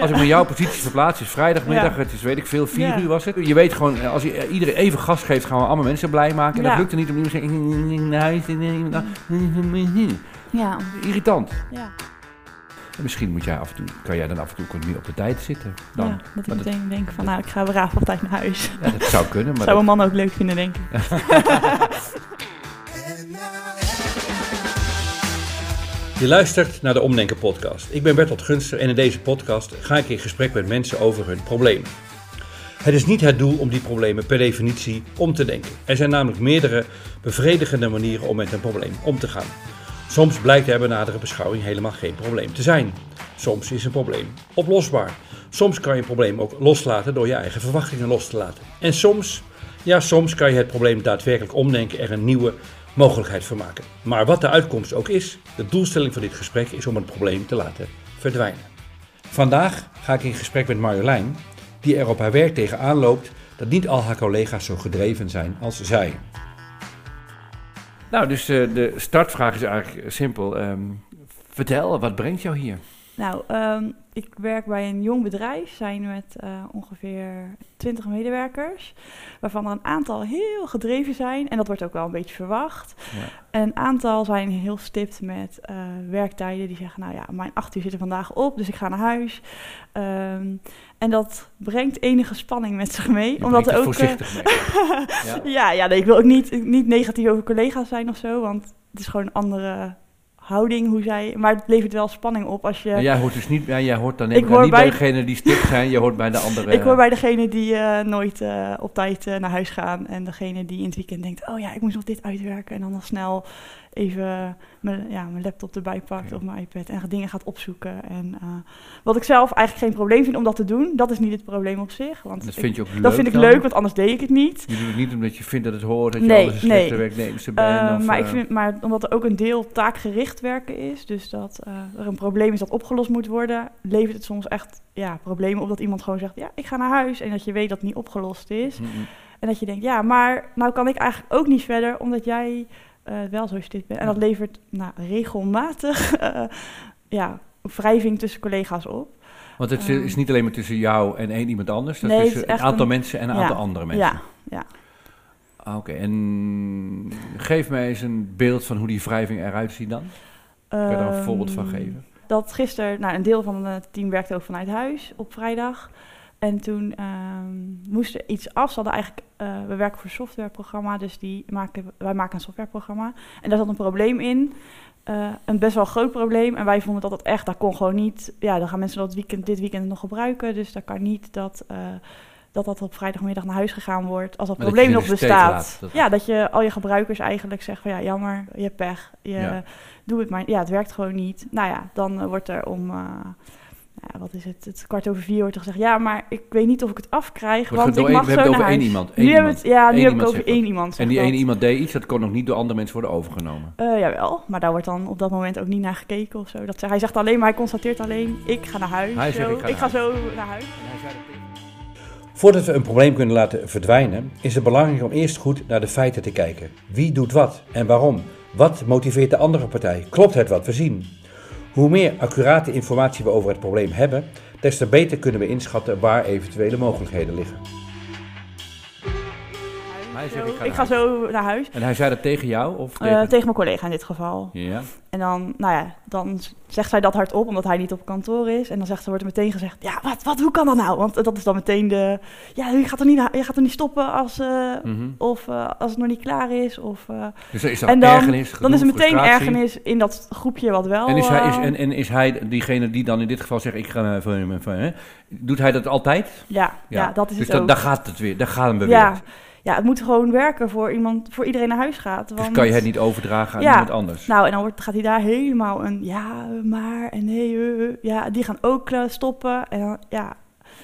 Als ik me in jouw positie verplaats, is vrijdagmiddag, het is weet ik veel, vier uur was het. Je weet gewoon, eh, als je eh, iedereen even gas geeft, gaan we allemaal mensen blij maken. En dat lukt er niet om iemand te zeggen, naar huis, Ja, irritant. ja. En misschien moet jij af en toe, kan jij dan af en toe meer op de tijd zitten. Dan. ja dat ik meteen denk van, nou, ik ga braaf op tijd naar huis. Ja, dat zou kunnen, maar Zou dat- een man ook leuk vinden, denk ik. Je luistert naar de Omdenken podcast. Ik ben Bertolt Gunster en in deze podcast ga ik in gesprek met mensen over hun problemen. Het is niet het doel om die problemen per definitie om te denken. Er zijn namelijk meerdere bevredigende manieren om met een probleem om te gaan. Soms blijkt er bij nadere beschouwing helemaal geen probleem te zijn. Soms is een probleem oplosbaar. Soms kan je een probleem ook loslaten door je eigen verwachtingen los te laten. En soms, ja, soms kan je het probleem daadwerkelijk omdenken en een nieuwe mogelijkheid van maken. Maar wat de uitkomst ook is, de doelstelling van dit gesprek is om het probleem te laten verdwijnen. Vandaag ga ik in gesprek met Marjolein, die er op haar werk tegenaan loopt dat niet al haar collega's zo gedreven zijn als zij. Nou, dus eh, de startvraag is eigenlijk simpel. Ehm, vertel, wat brengt jou hier? Nou, ehm, ik werk bij een jong bedrijf. Zijn met eh, ongeveer 20 medewerkers. Waarvan er een aantal heel gedreven zijn. En dat wordt ook wel een beetje verwacht. Ja. Een aantal zijn heel stipt met eh, werktijden. Die zeggen, nou ja, mijn acht uur zit er vandaag op. Dus ik ga naar huis. Ehm, en dat brengt enige spanning met zich mee. Je omdat er ook... eh, voorzichtig mee. Ja. ja, ja nee, ik wil ook niet, niet negatief over collega's zijn of zo. Want het is gewoon een andere houding hoe zij... Maar het levert wel spanning op als je... En jij hoort dus niet, ja, jij hoort dan Ik hoor niet bij bij- degene die stipt zijn, je hoort bij de andere. Ik hoor bij degene die eh, nooit eh, op tijd eh, naar huis gaan. En degene die in het weekend denkt: Oh ja, ik moest nog dit uitwerken. En dan nog snel even mijn, ja, mijn laptop erbij pakt of mijn iPad. En dingen gaat opzoeken. En eh, wat ik zelf eigenlijk geen probleem vind om dat te doen, dat is niet het probleem op zich. Want dat ik- vind je ook leuk dat vind ik dan? leuk, want anders deed ik het niet. Je doet het niet omdat je vindt dat het hoort, dat je Nee, alles een slechte nee. werknemster bent. Eh, maar, ik eh, vind, maar omdat er ook een deel taakgericht werken is, dus dat er een probleem is dat opgelost moet worden, levert het soms echt ja, problemen op dat iemand gewoon zegt, ja, ik ga naar huis en dat je weet dat het niet opgelost is. mm. En dat je denkt, ja, maar nou kan ik eigenlijk ook niet verder, omdat jij wel zo stit bent. En dat levert nou, regelmatig eh, ja, wrijving tussen collega's op. Want het Ehm. is niet alleen maar tussen jou en één iemand anders, dat Nee, is een aantal een- mensen en een Ja, aantal andere mensen. Ja, ja. Ah, Oké, en geef mij eens een beeld van hoe die wrijving eruit ziet dan. Kun je daar een voorbeeld van Ehm, geven? Dat gisteren, nou, een deel van het team werkte ook vanuit huis op vrijdag. En toen ehm moest er iets af. Ze hadden eigenlijk, eh, we werken voor een softwareprogramma, dus die maken, wij maken een softwareprogramma. En daar zat een probleem in. eh, een best wel groot probleem. En wij vonden dat dat echt, dat kon gewoon niet. Ja, dan gaan mensen dat weekend, dit weekend nog gebruiken. Dus dat kan niet dat, eh, dat dat op vrijdagmiddag naar huis gegaan wordt. Als dat Maar probleem nog steek bestaat. laat, Ja, dat je al je gebruikers eigenlijk zegt van ja, jammer, je hebt pech. Je, Ja. Doe het maar. Ja, het werkt gewoon niet. Nou ja, dan wordt er om, ja, wat is het, het kwart over vier wordt er gezegd, ja, maar ik weet niet of ik het afkrijg, Wordt want ik één- mag we zo hebben het naar over één iemand, één nu hebben het, ja, Eén nu heb ik over zegt één iemand. En zegt die ene iemand deed iets, dat kon nog niet door andere mensen worden overgenomen. Eh, jawel, maar daar wordt dan op dat moment ook niet naar gekeken of zo. Dat, hij zegt alleen maar, hij constateert alleen, ik ga naar huis. Hij zegt, zo. ik ga naar zo naar huis. Voordat we een probleem kunnen laten verdwijnen, is het belangrijk om eerst goed naar de feiten te kijken. Wie doet wat en waarom? Wat motiveert de andere partij? Klopt het wat we zien? Hoe meer accurate informatie we over het probleem hebben, des te beter kunnen we inschatten waar eventuele mogelijkheden liggen. Hij zegt, Zo, ik ga ik naar ga zo naar huis. En hij zei dat tegen jou? Of Eh, tegen... tegen mijn collega in dit geval. Ja. En dan, nou ja, dan zegt zij dat hardop, omdat hij niet op kantoor is. En dan zegt, wordt er meteen gezegd, ja, wat, wat, hoe kan dat nou? Want dat is dan meteen de, ja, je gaat er niet, naar- je gaat er niet stoppen als, eh, Mhm. of, eh, als het nog niet klaar is. Of, Dus is en dan, ergernis, dan is er meteen frustratie. ergernis in dat groepje wat wel... En is, hij, is, en, en is hij diegene die dan in dit geval zegt, ik ga naar van, van, hè? Doet hij dat altijd? ja, ja, dat is dus het ook. daar gaat het weer, daar gaan we ja, weer. Ja, het moet gewoon werken voor iemand, voor iedereen naar huis gaat. Dus want- kan je het niet overdragen aan Ja. iemand anders. Nou, en dan wordt, gaat hij daar helemaal een ja, maar en nee, eh, eh. ja, die gaan ook eh, stoppen. En dan, ja,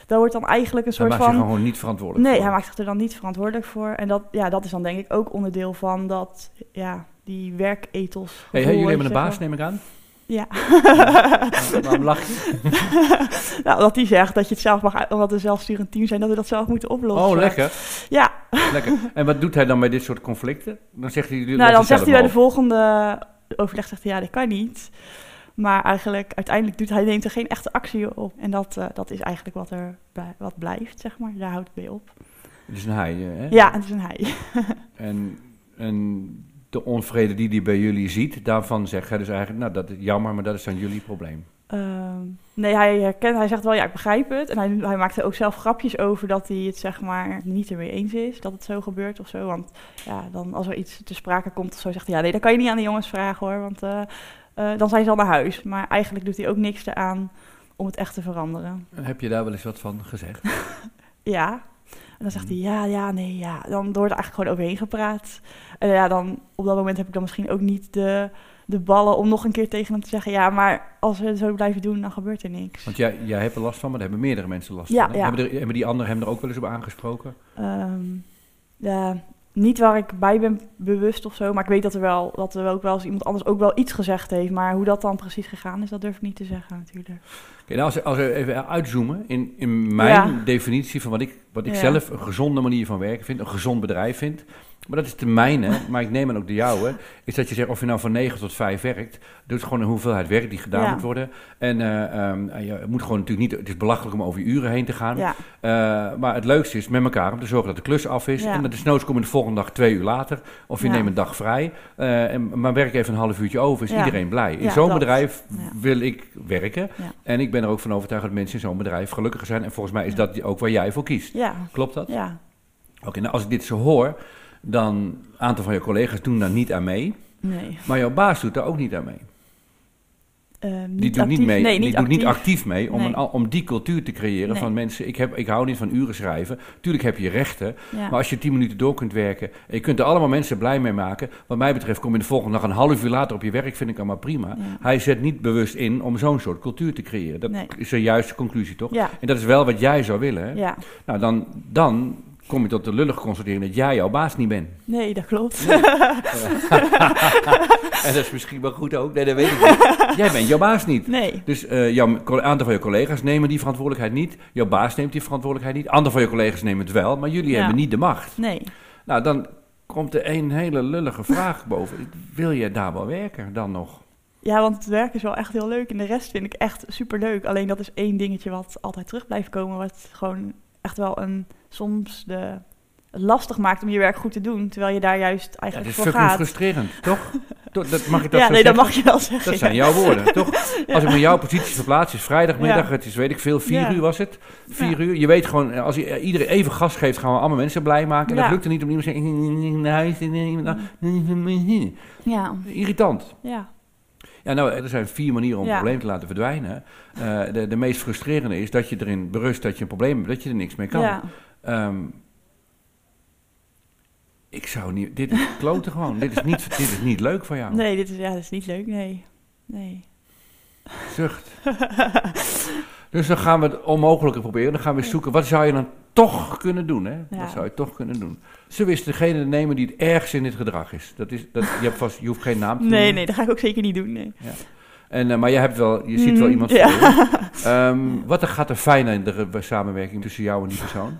daar wordt dan eigenlijk een hij soort maakt zich van... gewoon niet verantwoordelijk Nee, voor. hij maakt zich er dan niet verantwoordelijk voor. En dat, ja, dat is dan denk ik ook onderdeel van dat, ja, die werkethos. Hey, jullie hebben een baas, neem ik aan? Ja. Waarom lach je? nou, dat die zegt dat je het zelf mag, omdat we zelfsturend team zijn, dat we dat zelf moeten oplossen. Oh, lekker. Ja, lekker. En wat doet hij dan bij dit soort conflicten? Dan zegt hij... nou dan zegt hij bij de volgende overleg, zegt hij, ja, dat kan niet. Maar eigenlijk, uiteindelijk doet hij neemt er geen echte actie op. En dat, eh, dat is eigenlijk wat er bij- wat blijft, zeg maar. Daar houdt het bij op. Het is een hij, hè? Ja, het is een hij. En, en de onvrede die hij bij jullie ziet, daarvan zegt hij dus eigenlijk, nou dat is jammer, maar dat is dan jullie probleem. Ehm, nee, hij herkent, hij zegt wel, ja, ik begrijp het. En hij, hij maakt er ook zelf grapjes over dat hij het zeg maar niet ermee eens is dat het zo gebeurt of zo. Want ja, dan als er iets te sprake komt of zo, zegt hij, ja, nee, dat kan je niet aan de jongens vragen hoor, want eh, eh, dan zijn ze al naar huis. Maar eigenlijk doet hij ook niks eraan om het echt te veranderen. En heb je daar wel eens wat van gezegd? Ja. En dan zegt hij, ja, ja, nee, ja. Dan wordt er eigenlijk gewoon overheen gepraat. En ja, dan op dat moment heb ik dan misschien ook niet de, de ballen om nog een keer tegen hem te zeggen... ja, maar als we het zo blijven doen, dan gebeurt er niks. Want jij, jij hebt er last van, maar daar hebben meerdere mensen last Ja, van. hè? ja. Hebben, er, hebben die anderen hem er ook wel eens op aangesproken? Ehm, ja, niet waar ik bij ben bewust of zo, maar ik weet dat er wel dat er ook wel eens iemand anders ook wel iets gezegd heeft. Maar hoe dat dan precies gegaan is, dat durf ik niet te zeggen natuurlijk. Oké, nou, als, we- als we even uitzoomen in, in mijn Ja. definitie van wat ik, wat ik zelf een gezonde manier van werken vind, een gezond bedrijf vind. Maar dat is de mijne, maar ik neem aan ook de jouwe. Is dat je zegt of je nou van 9 tot 5 werkt, doet gewoon een hoeveelheid werk die gedaan Ja. moet worden. En en je moet gewoon natuurlijk niet, het is belachelijk om over je uren heen te gaan. Ja, Eh, maar het leukste is met elkaar om te zorgen dat de klus af is. Ja. En dat is noods komen de volgende dag twee uur later. Of je neemt een dag vrij. eh, en, maar werk even een half uurtje over, is iedereen blij. In zo'n bedrijf wil ik werken. En ik ben er ook van overtuigd dat mensen in zo'n bedrijf gelukkiger zijn. En volgens mij is dat ook waar jij voor kiest. Klopt dat? ja. Oké, nou als ik dit zo hoor, dan een aantal van je collega's doen daar niet aan mee. Nee. Maar jouw baas doet daar ook niet aan mee. Ehm, Die doet actief. niet mee. Nee, die niet doet niet actief. actief mee om, Nee. een, om die cultuur te creëren Nee. van mensen. Ik, heb, ik hou niet van uren schrijven. Tuurlijk heb je rechten. Ja. Maar als je tien minuten door kunt werken en je kunt er allemaal mensen blij mee maken. Wat mij betreft kom je de volgende dag een half uur later op je werk, vind ik allemaal prima. Ja. Hij zet niet bewust in om zo'n soort cultuur te creëren. Dat is de juiste conclusie, toch? Ja, En dat is wel wat jij zou willen. Hè? ja. Nou, dan, dan kom je tot de lullige constatering dat jij jouw baas niet bent. Nee, dat klopt. En dat is misschien wel goed ook. Nee, dat weet ik niet. Jij bent jouw baas niet. Nee. Dus eh jouw een aantal van je collega's nemen die verantwoordelijkheid niet. Jouw baas neemt die verantwoordelijkheid niet. Anderen van je collega's nemen het wel, maar jullie Ja. hebben niet de macht. Nee. Nou, dan komt er een hele lullige vraag boven. Wil je daar wel werken dan nog? Ja, want het werk is wel echt heel leuk. En de rest vind ik echt super leuk. Alleen dat is één dingetje wat altijd terug blijft komen. Wat gewoon echt wel een soms de het lastig maakt om je werk goed te doen. Terwijl je daar juist eigenlijk is voor gaat. frustrerend, toch? Dat mag ik dat ja, nee, dat mag je wel zeggen. Dat zijn jouw woorden, toch? Als ik me jouw positie verplaats, is vrijdagmiddag, het is weet ik veel, vier uur was het. Vier uur. Je weet gewoon, als je, eh, iedereen even gas geeft, gaan we allemaal mensen blij maken. En dat lukt er niet om iemand te zeggen, naar huis, Ja, irritant. ja, Ja, nou, er zijn vier manieren om een probleem te laten verdwijnen. Eh, de, de meest frustrerende is dat je erin berust dat je een probleem hebt, dat je er niks mee kan. ja. Ehm, ik zou niet, dit is kloten gewoon. dit, is niet, dit is niet leuk voor jou. Nee, dit is, ja, dit is niet leuk. Nee. Nee. Zucht. dus dan gaan we het onmogelijke proberen. Dan gaan we zoeken, wat zou je dan toch kunnen doen? Hè? Ja. Wat zou je toch kunnen doen? We eens degene nemen die het ergst in dit gedrag is? Dat is dat, je, hebt vast, je hoeft geen naam te Nee, noemen. nee, dat ga ik ook zeker niet doen. Nee. En, eh, maar je, hebt wel, je ziet wel Mm, iemand ja. voor. Ehm, wat er gaat er fijn in de samenwerking tussen jou en die persoon?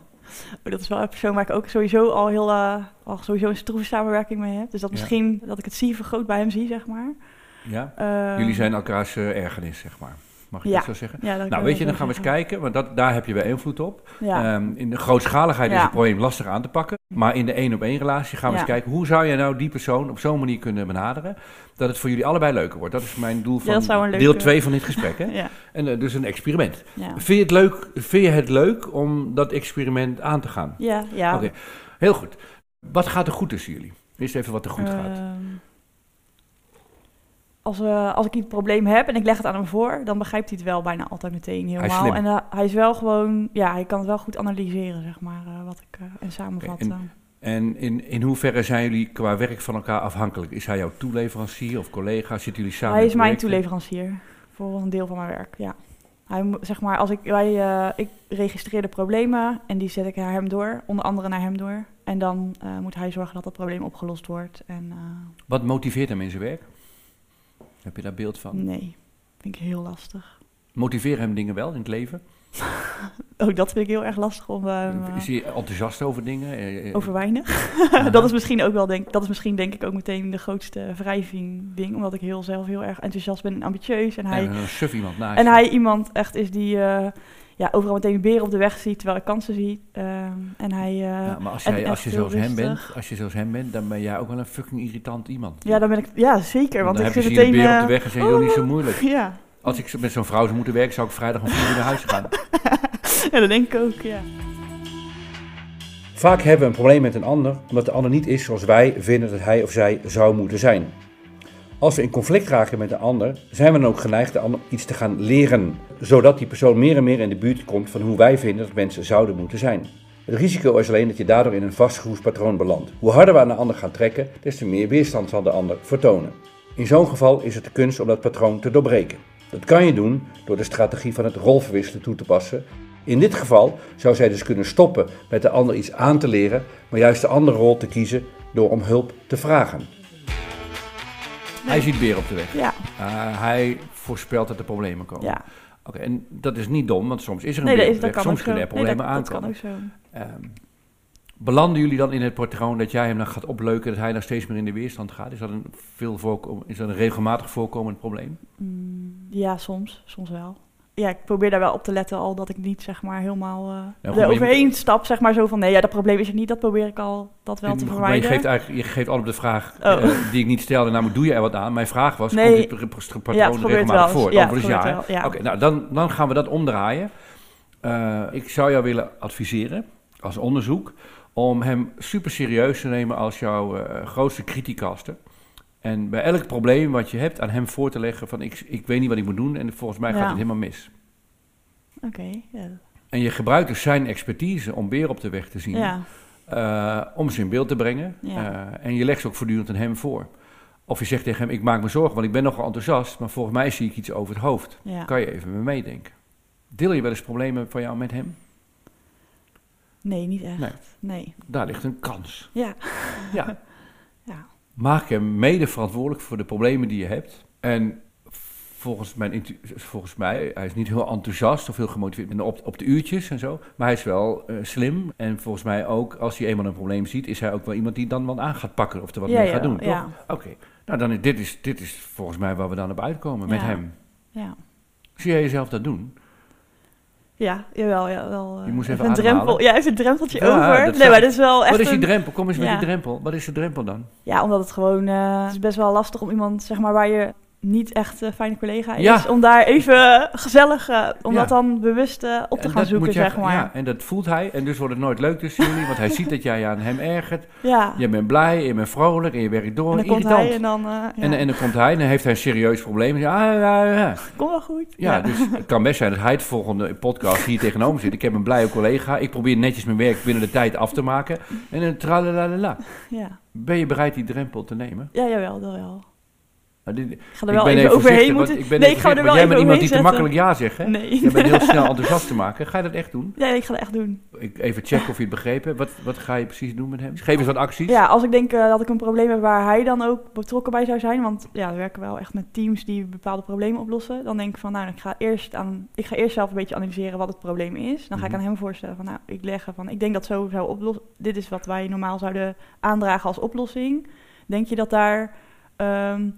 Oh, dat is wel een persoon waar ik ook sowieso al heel, eh, al sowieso een stroeve samenwerking mee heb. Dus dat Ja. misschien dat ik het zie vergroot bij hem zie, zeg maar. Ja? Ehm, Jullie zijn elkaars eh, ergernis, zeg maar. Mag ik Ja. dat zo zeggen? Ja, Nou, weet je, dan gaan we eens kijken, want dat, daar heb je wel invloed op. Ehm, in de grootschaligheid is het probleem lastig aan te pakken. Maar in de één op één relatie gaan we eens kijken hoe zou je nou die persoon op zo'n manier kunnen benaderen dat het voor jullie allebei leuker wordt. Dat is mijn doel van deel leuke- 2 van dit gesprek. Hè? En eh, dus een experiment. Vind, je het leuk, vind je het leuk om dat experiment aan te gaan? Ja, ja. Oké, heel goed. Wat gaat er goed tussen jullie? Eerst even wat er goed gaat. Als, als ik een probleem heb en ik leg het aan hem voor, dan begrijpt hij het wel bijna altijd meteen helemaal. En eh, hij is wel gewoon, ja, hij kan het wel goed analyseren, zeg maar, eh, wat ik eh, en samenvatten. Oké, En in, in hoeverre zijn jullie qua werk van elkaar afhankelijk? Is hij jouw toeleverancier of collega? Zitten jullie samen hij is mijn toeleverancier voor een deel van mijn werk, ja. Hij, zeg maar, als ik, wij, ik registreer de problemen en die zet ik naar hem door, onder andere naar hem door. En dan moet hij zorgen dat dat probleem opgelost wordt. En Wat motiveert hem in zijn werk? Heb je daar beeld van? nee, vind ik heel lastig. Motiveren hem dingen wel in het leven? Ook dat vind ik heel erg lastig om... eh, is hij enthousiast over dingen? Eh, eh, over weinig. dat is misschien ook wel denk dat is misschien denk ik ook meteen de grootste wrijving ding, omdat ik heel zelf heel erg enthousiast ben en ambitieus en hij En een suf iemand naast en je. hij iemand echt is die eh, ja overal meteen beren op de weg ziet terwijl ik kansen zie Ehm, en hij eh, ja, Ja, maar als, en jij, als, je zoals hem bent, als je zoals hem bent, dan ben jij ook wel een fucking irritant iemand. dan ben ik ja zeker want dan ik heb je een meteen beer op eh, de weg en zeg je, joh, niet zo moeilijk. ja Als ik met zo'n vrouw zou moeten werken, zou ik vrijdag om vier uur naar huis gaan. ja dat denk ik ook ja Vaak hebben we een probleem met een ander omdat de ander niet is zoals wij vinden dat hij of zij zou moeten zijn. Als we in conflict raken met de ander, zijn we dan ook geneigd de ander iets te gaan leren, zodat die persoon meer en meer in de buurt komt van hoe wij vinden dat mensen zouden moeten zijn. Het risico is alleen dat je daardoor in een vastgeroest patroon belandt. Hoe harder we aan de ander gaan trekken, des te meer weerstand zal de ander vertonen. In zo'n geval is het de kunst om dat patroon te doorbreken. Dat kan je doen door de strategie van het rolverwisselen toe te passen. In dit geval zou zij dus kunnen stoppen met de ander iets aan te leren, maar juist de andere rol te kiezen door om hulp te vragen. Hij ziet beer op de weg. ja Uh, hij voorspelt dat er problemen komen. ja Oké, en dat is niet dom, want soms is er een nee beer op de weg. kan Soms kunnen er nee, problemen dat, dat kan ook zo Ehm, belanden jullie dan in het patroon dat jij hem dan gaat opleuken, dat hij dan steeds meer in de weerstand gaat? Is dat een, veel voorkom, is dat een regelmatig voorkomend probleem? Mm, ja, soms. Soms wel. Ja, ik probeer daar wel op te letten al dat ik niet zeg maar helemaal eh goed, er je overheen stap. Zeg maar zo van nee, ja, dat probleem is er niet. Dat probeer ik al dat wel te maar je geeft, eigenlijk, je geeft al op de vraag Oh. eh, die ik niet stelde, namelijk doe je er wat aan? Mijn vraag was, Nee. komt dit patroon Ja, regelmatig voor? Ja, Overigens. Oké, nou dan, dan gaan we dat omdraaien. Eh, ik zou jou willen adviseren, als onderzoek, om hem super serieus te nemen als jouw eh, grootste criticaster. En bij elk probleem wat je hebt aan hem voor te leggen van ik, ik weet niet wat ik moet doen en volgens mij gaat Ja. het helemaal mis. Oké. En je gebruikt dus zijn expertise om beer op de weg te zien, Ja, eh, om ze in beeld te brengen. Ja. Eh, en je legt ze ook voortdurend aan hem voor. Of je zegt tegen hem, ik maak me zorgen, want ik ben nogal enthousiast, maar volgens mij zie ik iets over het hoofd. ja. Kan je even meedenken? Deel je wel eens problemen van jou met hem? Nee, niet echt. Nee. Nee. Daar ligt een kans. Ja. Ja. Maak hem mede verantwoordelijk voor de problemen die je hebt. En volgens, mijn, volgens mij, hij is niet heel enthousiast of heel gemotiveerd op, op de uurtjes en zo. Maar hij is wel eh, slim. En volgens mij ook, als hij eenmaal een probleem ziet, is hij ook wel iemand die dan wat aan gaat pakken of er wat Ja, mee ja, gaat doen. Ja. Oké, nou dan is dit, is, dit is volgens mij waar we dan op uitkomen met hem. Ja. Zie jij jezelf dat doen? Ja, jawel, ja, wel. eh, Je moest even een ademhalen. drempel. Ja, even een drempeltje Ja, over. Nee, maar dat is wel echt Wat is die een- drempel? Kom eens met die drempel. Wat is de drempel dan? Ja, omdat het gewoon... eh, het is best wel lastig om iemand, zeg maar, waar je niet echt een fijne collega is... Ja. om daar even gezellig, eh, om Ja. dat dan bewust eh, op te En gaan zoeken, jij- zeg maar. Ja, en dat voelt hij. En dus wordt het nooit leuk tussen jullie. Want hij ziet dat jij aan hem ergert. Ja. Je bent blij, je bent vrolijk en je werkt door. en dan komt hij en dan... eh, en, en dan komt hij en dan heeft hij een serieus probleem. En ja, ja, ja, ja. Komt wel goed. ja, dus het kan best zijn dat hij het volgende podcast hier tegenover zit. Ik heb een blije collega. Ik probeer netjes mijn werk binnen de tijd af te maken. En dan tralalala. Ja. Ben je bereid die drempel te nemen? ja, jawel, dat wel. Dit- Ik ga er wel ben even overheen want moeten... Ik ben nee, ik ga er wel even Jij bent iemand die te makkelijk ja zegt, hè? Nee. Je bent heel snel enthousiast te maken. Ga je dat echt doen? Ja, ik ga dat echt doen. Ik, even checken of je het begrepen hebt. Wat, wat ga je precies doen met hem? Geef eens wat acties. Ja, als ik denk eh, dat ik een probleem heb waar hij dan ook betrokken bij zou zijn, want ja, we werken wel echt met teams die bepaalde problemen oplossen, dan denk ik van, nou, ik ga eerst, aan, ik ga eerst zelf een beetje analyseren wat het probleem is. Dan ga ik Mhm. aan hem voorstellen van, nou, ik leg er van, ik denk dat zo zou oplossen. Dit is wat wij normaal zouden aandragen als oplossing. Denk je dat daar ehm,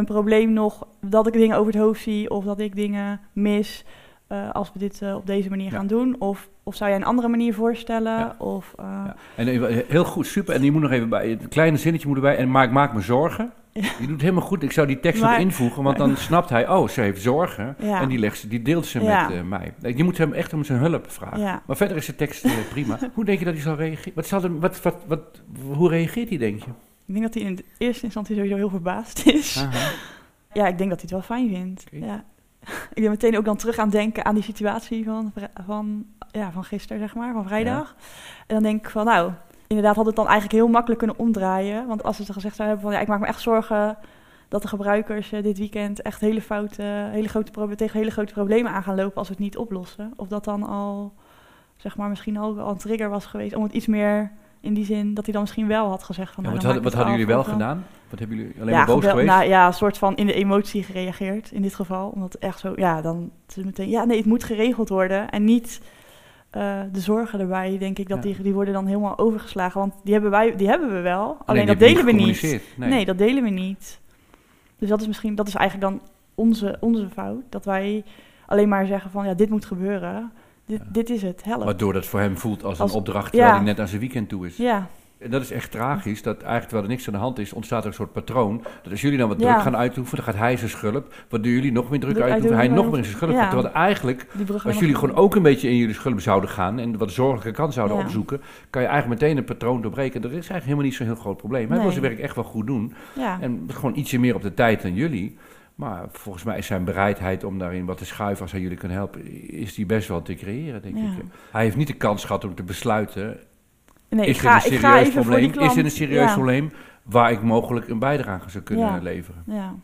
een probleem nog, dat ik dingen over het hoofd zie of dat ik dingen mis eh, als we dit eh, op deze manier Ja. gaan doen? Of, of zou jij een andere manier voorstellen? Ja. Of, eh, Ja. En heel goed, super. En die moet nog even bij. Het kleine zinnetje moet erbij. En maar ik maak me zorgen. Je doet helemaal goed. Ik zou die tekst nog invoegen, want dan snapt hij, oh, ze heeft zorgen. En die, legt, ze- die deelt ze met mij. Je moet hem echt om zijn hulp vragen. Ja. Maar verder is de tekst prima. hoe denk je dat hij zal reageren? Wat zal er, wat, wat, wat, hoe reageert hij, denk je? Ik denk dat hij in de eerste instantie sowieso heel verbaasd is. Aha. Ja, ik denk dat hij het wel fijn vindt. Ja. Ik ben meteen ook dan terug aan het denken aan die situatie van, van, ja, van gisteren, zeg maar, van vrijdag. En dan denk ik van, nou, inderdaad had het dan eigenlijk heel makkelijk kunnen omdraaien. Want als ze gezegd zouden hebben van, ja, ik maak me echt zorgen dat de gebruikers eh, dit weekend echt hele foute, hele grote tegen hele grote problemen aan gaan lopen als we het niet oplossen. Of dat dan al, zeg maar, misschien al, al een trigger was geweest om het iets meer In die zin dat hij dan misschien wel had gezegd van... Ja, nou, wat wat hadden jullie wel gedaan? Wat hebben jullie alleen ja, maar boos geweest? Nou, ja, een soort van in de emotie gereageerd in dit geval. Omdat echt zo, ja, dan meteen... Ja, nee, het moet geregeld worden. En niet eh, de zorgen erbij, denk ik, dat Ja. die, die worden dan helemaal overgeslagen. Want die hebben, wij, die hebben we wel, alleen, dat delen we niet. gecommuniceerd. Nee. dat delen we niet. Dus dat is misschien, dat is eigenlijk dan onze, onze fout. Dat wij alleen maar zeggen van, ja, dit moet gebeuren. Dit, is het, help. Waardoor dat voor hem voelt als, Als- een opdracht terwijl hij net aan zijn weekend toe is. Ja, En dat is echt tragisch, dat eigenlijk terwijl er niks aan de hand is, ontstaat er een soort patroon. Dat als jullie dan wat Ja. druk gaan uitoefenen, dan gaat hij zijn schulp. Waardoor jullie nog meer druk Druk uitoefenen, hij nog meer in zijn schulp. Ja. Terwijl eigenlijk, als jullie gewoon ook een beetje in jullie schulp zouden gaan en wat zorgelijke kant zouden Ja. opzoeken, kan je eigenlijk meteen een patroon doorbreken. Dat is eigenlijk helemaal niet zo'n heel groot probleem. Hij wil Nee. zijn werk echt wel goed doen. En gewoon ietsje meer op de tijd dan jullie. Maar volgens mij is zijn bereidheid om daarin wat te schuiven als hij jullie kan helpen, is die best wel te creëren, denk Ja. ik. Hij heeft niet de kans gehad om te besluiten, nee, is ik dit ga, een ik serieus probleem? Is dit een serieus ja. probleem waar ik mogelijk een bijdrage aan zou kunnen Ja. leveren? Ja,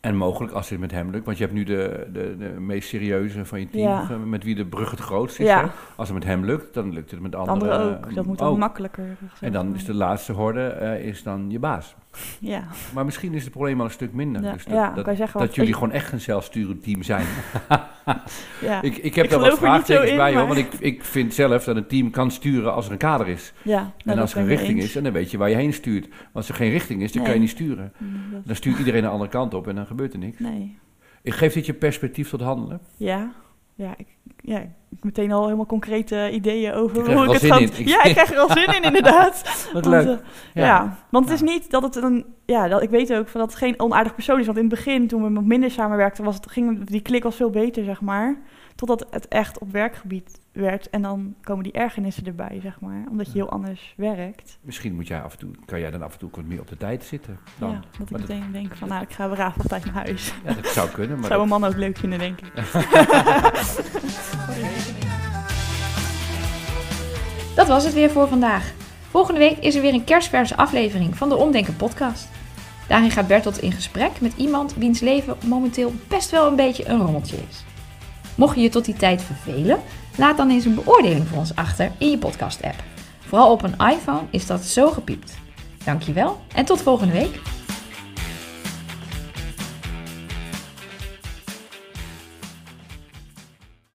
En mogelijk als het met hem lukt, want je hebt nu de, de, de meest serieuze van je team, van- met wie de brug het grootst is. Als het met hem lukt, dan lukt het met de anderen andere ook. Dat moet ook. makkelijker En dan is de laatste horde eh, is dan je baas. Ja, Maar misschien is het probleem al een stuk minder. ja, dus dat, ja dat, kan je zeggen. dat wat- jullie ik- gewoon echt een zelfsturend team zijn. ja, ik, ik heb Ik daar wat vraagtekens in, bij, hoor. maar- Want ik, ik vind zelf dat een team kan sturen als er een kader is. ja, nou, en als er een richting is, en dan weet je waar je heen stuurt. Maar als er geen richting is, dan kan je Nee. niet sturen. Mm, Dan stuurt iedereen een andere kant op en dan gebeurt er niks. Nee, Ik geef dit je perspectief tot handelen. ja, ja, ik, ja, ik meteen al helemaal concrete ideeën over hoe ik het ga... in. Ja, ik krijg er al zin in, inderdaad. Wat Want, leuk. eh, ja. want het is niet dat het een... Ja, dat, ik weet ook van dat het geen onaardig persoon is. Want in het begin, toen we minder samenwerkten, was het, ging, die klik was veel beter, zeg maar. Totdat het echt op werkgebied werd. En dan komen die ergernissen erbij, zeg maar. Omdat je Ja. heel anders werkt. Misschien moet jij af en toe, kan jij dan af en toe wat meer op de tijd zitten. Dan. Ja, dat ik Maar dat- meteen denk van, nou, ik ga braaf op tijd naar huis. Ja, dat zou kunnen. Maar Zou dat- een man ook leuk vinden, denk ik. Dat was het weer voor vandaag. Volgende week is er weer een kerstverse aflevering van de Omdenken podcast. Daarin gaat Bertolt in gesprek met iemand wiens leven momenteel best wel een beetje een rommeltje is. Mocht je je tot die tijd vervelen, laat dan eens een beoordeling voor ons achter in je podcast app. Vooral op een iPhone is dat zo gepiept. Dankjewel en tot volgende week.